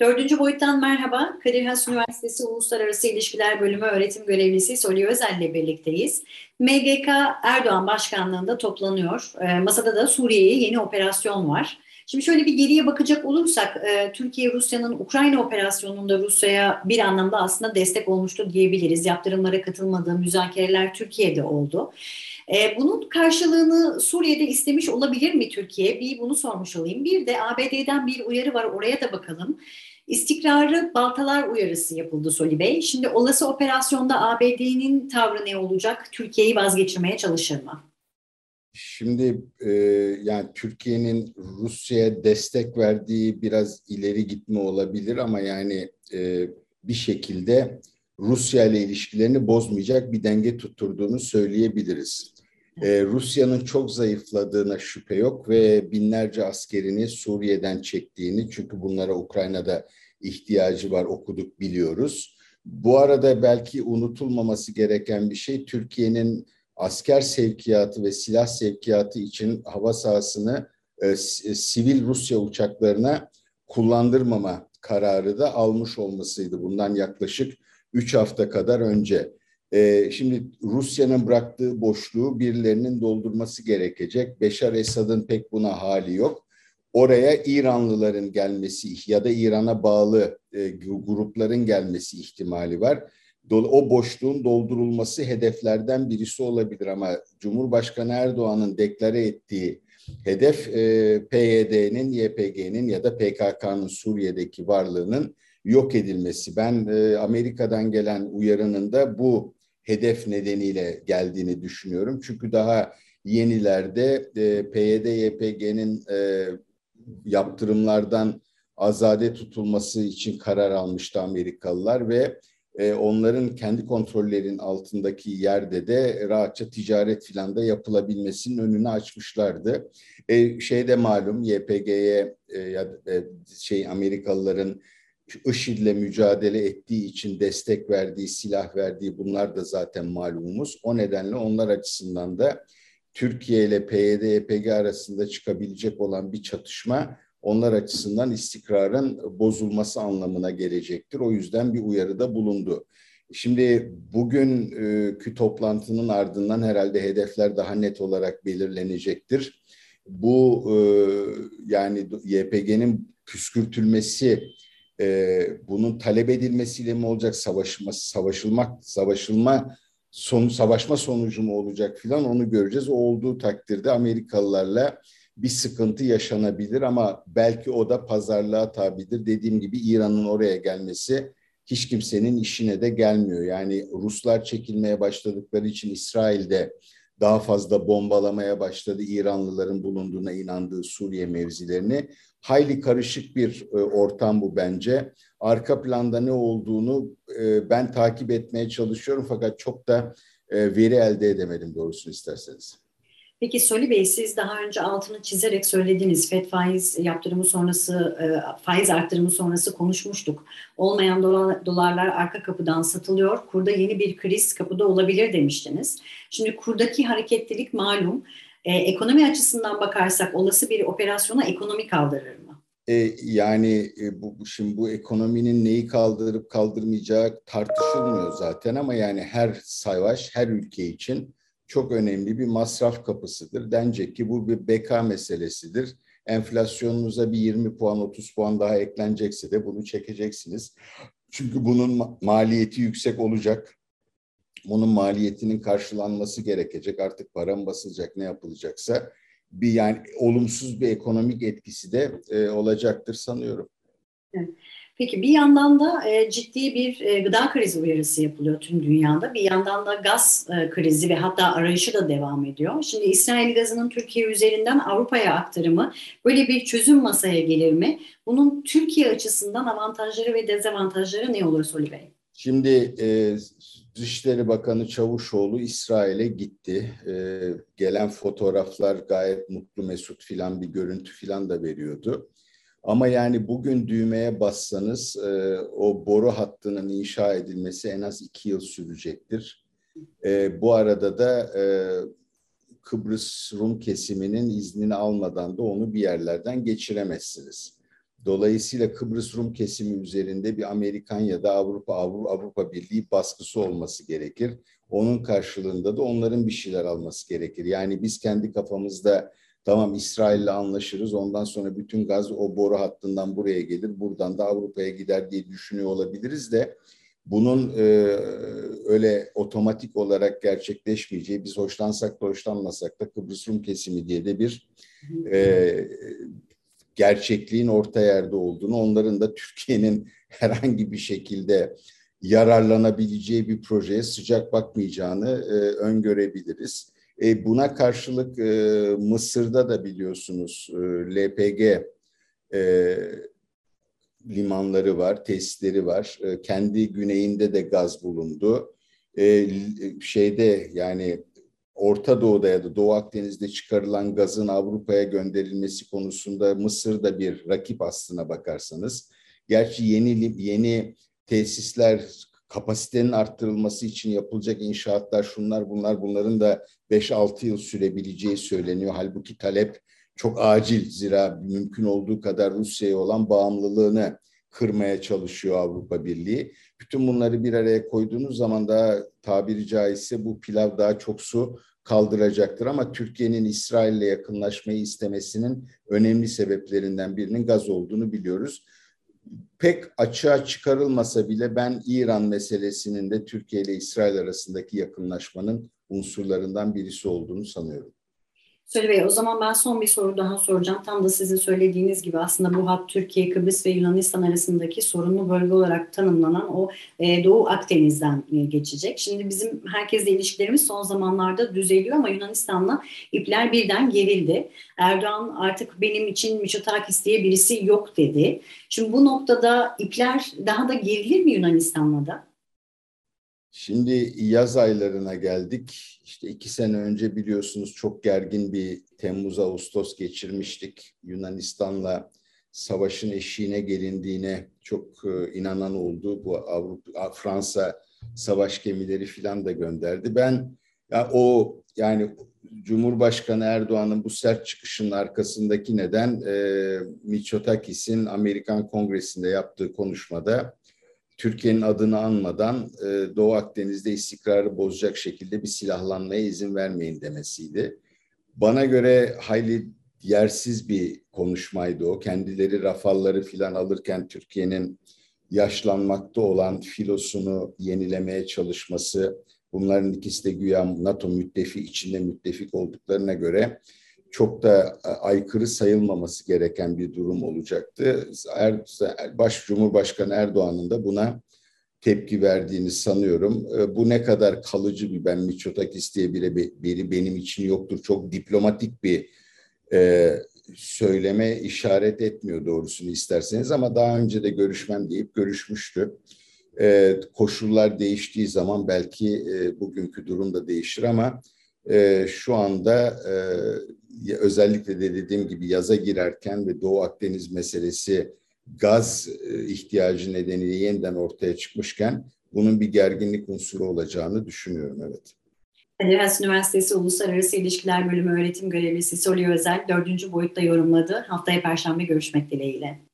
Dördüncü boyuttan merhaba. Kadir Has Üniversitesi Uluslararası İlişkiler Bölümü öğretim görevlisi Soli Özel ile birlikteyiz. MGK Erdoğan Başkanlığı'nda toplanıyor. E, masada da Suriye'ye yeni operasyon var. Şimdi şöyle bir geriye bakacak olursak e, Türkiye Rusya'nın Ukrayna operasyonunda Rusya'ya bir anlamda aslında destek olmuştu diyebiliriz. Yaptırımlara katılmadığı müzakereler Türkiye'de oldu. E, bunun karşılığını Suriye'de istemiş olabilir mi Türkiye? Bir bunu sormuş olayım. Bir de ABD'den bir uyarı var oraya da bakalım. İstikrarı baltalar uyarısı yapıldı Soli Bey. Şimdi olası operasyonda ABD'nin tavrı ne olacak? Türkiye'yi vazgeçirmeye çalışır mı? Şimdi e, yani Türkiye'nin Rusya'ya destek verdiği biraz ileri gitme olabilir ama yani e, bir şekilde Rusya ile ilişkilerini bozmayacak bir denge tutturduğunu söyleyebiliriz. Ee, Rusya'nın çok zayıfladığına şüphe yok ve binlerce askerini Suriye'den çektiğini çünkü bunlara Ukrayna'da ihtiyacı var okuduk biliyoruz. Bu arada belki unutulmaması gereken bir şey Türkiye'nin asker sevkiyatı ve silah sevkiyatı için hava sahasını e, sivil Rusya uçaklarına kullandırmama kararı da almış olmasıydı. Bundan yaklaşık 3 hafta kadar önce. E, şimdi Rusya'nın bıraktığı boşluğu birilerinin doldurması gerekecek. Beşar Esad'ın pek buna hali yok. Oraya İranlıların gelmesi ya da İran'a bağlı e, grupların gelmesi ihtimali var. O boşluğun doldurulması hedeflerden birisi olabilir ama Cumhurbaşkanı Erdoğan'ın deklare ettiği hedef e, PYD'nin, YPG'nin ya da PKK'nın Suriye'deki varlığının yok edilmesi. Ben e, Amerika'dan gelen uyarının da bu hedef nedeniyle geldiğini düşünüyorum. Çünkü daha yenilerde e, PYD, YPG'nin e, yaptırımlardan azade tutulması için karar almıştı Amerikalılar ve e, onların kendi kontrollerinin altındaki yerde de rahatça ticaret filan da yapılabilmesinin önünü açmışlardı. E, şeyde malum YPG'ye e, e, şey Amerikalıların IŞİD'le mücadele ettiği için destek verdiği, silah verdiği bunlar da zaten malumumuz. O nedenle onlar açısından da Türkiye ile PYD, YPG arasında çıkabilecek olan bir çatışma onlar açısından istikrarın bozulması anlamına gelecektir. O yüzden bir uyarıda bulundu. Şimdi bugünkü toplantının ardından herhalde hedefler daha net olarak belirlenecektir. Bu e, yani YPG'nin püskürtülmesi e, bunun talep edilmesiyle mi olacak savaşma savaşılmak savaşılma sonu savaşma sonucu mu olacak filan onu göreceğiz. O olduğu takdirde Amerikalılarla bir sıkıntı yaşanabilir ama belki o da pazarlığa tabidir. Dediğim gibi İran'ın oraya gelmesi hiç kimsenin işine de gelmiyor. Yani Ruslar çekilmeye başladıkları için İsrail'de daha fazla bombalamaya başladı İranlıların bulunduğuna inandığı Suriye mevzilerini. Hayli karışık bir e, ortam bu bence. Arka planda ne olduğunu e, ben takip etmeye çalışıyorum fakat çok da e, veri elde edemedim doğrusunu isterseniz. Peki Soli Bey siz daha önce altını çizerek söylediniz. FED faiz yaptırımı sonrası, faiz arttırımı sonrası konuşmuştuk. Olmayan dolar, dolarlar arka kapıdan satılıyor. Kurda yeni bir kriz kapıda olabilir demiştiniz. Şimdi kurdaki hareketlilik malum. E, ekonomi açısından bakarsak olası bir operasyona ekonomi kaldırır mı? E, yani e, bu şimdi bu ekonominin neyi kaldırıp kaldırmayacağı tartışılmıyor zaten ama yani her savaş her ülke için çok önemli bir masraf kapısıdır. Denecek ki bu bir beka meselesidir. Enflasyonunuza bir 20 puan 30 puan daha eklenecekse de bunu çekeceksiniz. Çünkü bunun maliyeti yüksek olacak bunun maliyetinin karşılanması gerekecek. Artık para mı basılacak ne yapılacaksa bir yani olumsuz bir ekonomik etkisi de e, olacaktır sanıyorum. Peki bir yandan da e, ciddi bir e, gıda krizi uyarısı yapılıyor tüm dünyada. Bir yandan da gaz e, krizi ve hatta arayışı da devam ediyor. Şimdi İsrail gazının Türkiye üzerinden Avrupa'ya aktarımı böyle bir çözüm masaya gelir mi? Bunun Türkiye açısından avantajları ve dezavantajları ne olur Soli Bey? Şimdi e, Dışişleri Bakanı Çavuşoğlu İsrail'e gitti. E, gelen fotoğraflar gayet mutlu mesut filan bir görüntü filan da veriyordu. Ama yani bugün düğmeye bassanız e, o boru hattının inşa edilmesi en az iki yıl sürecektir. E, bu arada da e, Kıbrıs Rum kesiminin iznini almadan da onu bir yerlerden geçiremezsiniz. Dolayısıyla Kıbrıs Rum kesimi üzerinde bir Amerikan ya da Avrupa Avrupa Birliği baskısı olması gerekir. Onun karşılığında da onların bir şeyler alması gerekir. Yani biz kendi kafamızda tamam İsrail'le anlaşırız ondan sonra bütün gaz o boru hattından buraya gelir buradan da Avrupa'ya gider diye düşünüyor olabiliriz de bunun e, öyle otomatik olarak gerçekleşmeyeceği biz hoşlansak da hoşlanmasak da Kıbrıs Rum kesimi diye de bir e, gerçekliğin orta yerde olduğunu onların da Türkiye'nin herhangi bir şekilde yararlanabileceği bir projeye sıcak bakmayacağını e, öngörebiliriz. E, buna karşılık e, Mısır'da da biliyorsunuz e, LPG e, limanları var, tesisleri var. E, kendi güneyinde de gaz bulundu. E, şeyde yani Orta Doğu'da ya da Doğu Akdeniz'de çıkarılan gazın Avrupa'ya gönderilmesi konusunda Mısır da bir rakip aslına bakarsanız. Gerçi yeni yeni tesisler kapasitenin arttırılması için yapılacak inşaatlar şunlar bunlar bunların da 5-6 yıl sürebileceği söyleniyor. Halbuki talep çok acil zira mümkün olduğu kadar Rusya'ya olan bağımlılığını kırmaya çalışıyor Avrupa Birliği. Bütün bunları bir araya koyduğunuz zaman da tabiri caizse bu pilav daha çok su kaldıracaktır. Ama Türkiye'nin İsrail'le yakınlaşmayı istemesinin önemli sebeplerinden birinin gaz olduğunu biliyoruz. Pek açığa çıkarılmasa bile ben İran meselesinin de Türkiye ile İsrail arasındaki yakınlaşmanın unsurlarından birisi olduğunu sanıyorum. Söyle Bey, o zaman ben son bir soru daha soracağım. Tam da sizin söylediğiniz gibi aslında bu hat Türkiye, Kıbrıs ve Yunanistan arasındaki sorunlu bölge olarak tanımlanan o e, Doğu Akdeniz'den e, geçecek. Şimdi bizim herkesle ilişkilerimiz son zamanlarda düzeliyor ama Yunanistan'la ipler birden gerildi. Erdoğan artık benim için Miçotakis diye birisi yok dedi. Şimdi bu noktada ipler daha da gerilir mi Yunanistan'la da? Şimdi yaz aylarına geldik. İşte iki sene önce biliyorsunuz çok gergin bir Temmuz-Ağustos geçirmiştik. Yunanistan'la savaşın eşiğine gelindiğine çok e, inanan oldu. Bu Avrupa, Fransa savaş gemileri filan da gönderdi. Ben ya o yani Cumhurbaşkanı Erdoğan'ın bu sert çıkışının arkasındaki neden e, Mitsotakis'in Amerikan Kongresi'nde yaptığı konuşmada Türkiye'nin adını anmadan e, Doğu Akdeniz'de istikrarı bozacak şekilde bir silahlanmaya izin vermeyin demesiydi. Bana göre hayli yersiz bir konuşmaydı o. Kendileri rafalları filan alırken Türkiye'nin yaşlanmakta olan filosunu yenilemeye çalışması, bunların ikisi de güya NATO müttefik içinde müttefik olduklarına göre çok da aykırı sayılmaması gereken bir durum olacaktı. Er, Baş Cumhurbaşkanı Erdoğan'ın da buna tepki verdiğini sanıyorum. E, bu ne kadar kalıcı bir ben Miçotakis diye biri, biri benim için yoktur. Çok diplomatik bir e, söyleme işaret etmiyor doğrusunu isterseniz ama daha önce de görüşmem deyip görüşmüştü. E, koşullar değiştiği zaman belki e, bugünkü durum da değişir ama e, şu anda e, özellikle de dediğim gibi yaza girerken ve Doğu Akdeniz meselesi gaz e, ihtiyacı nedeniyle yeniden ortaya çıkmışken bunun bir gerginlik unsuru olacağını düşünüyorum evet. Has Üniversitesi Uluslararası İlişkiler Bölümü öğretim görevlisi Soli Özel dördüncü boyutta yorumladı. Haftaya Perşembe görüşmek dileğiyle.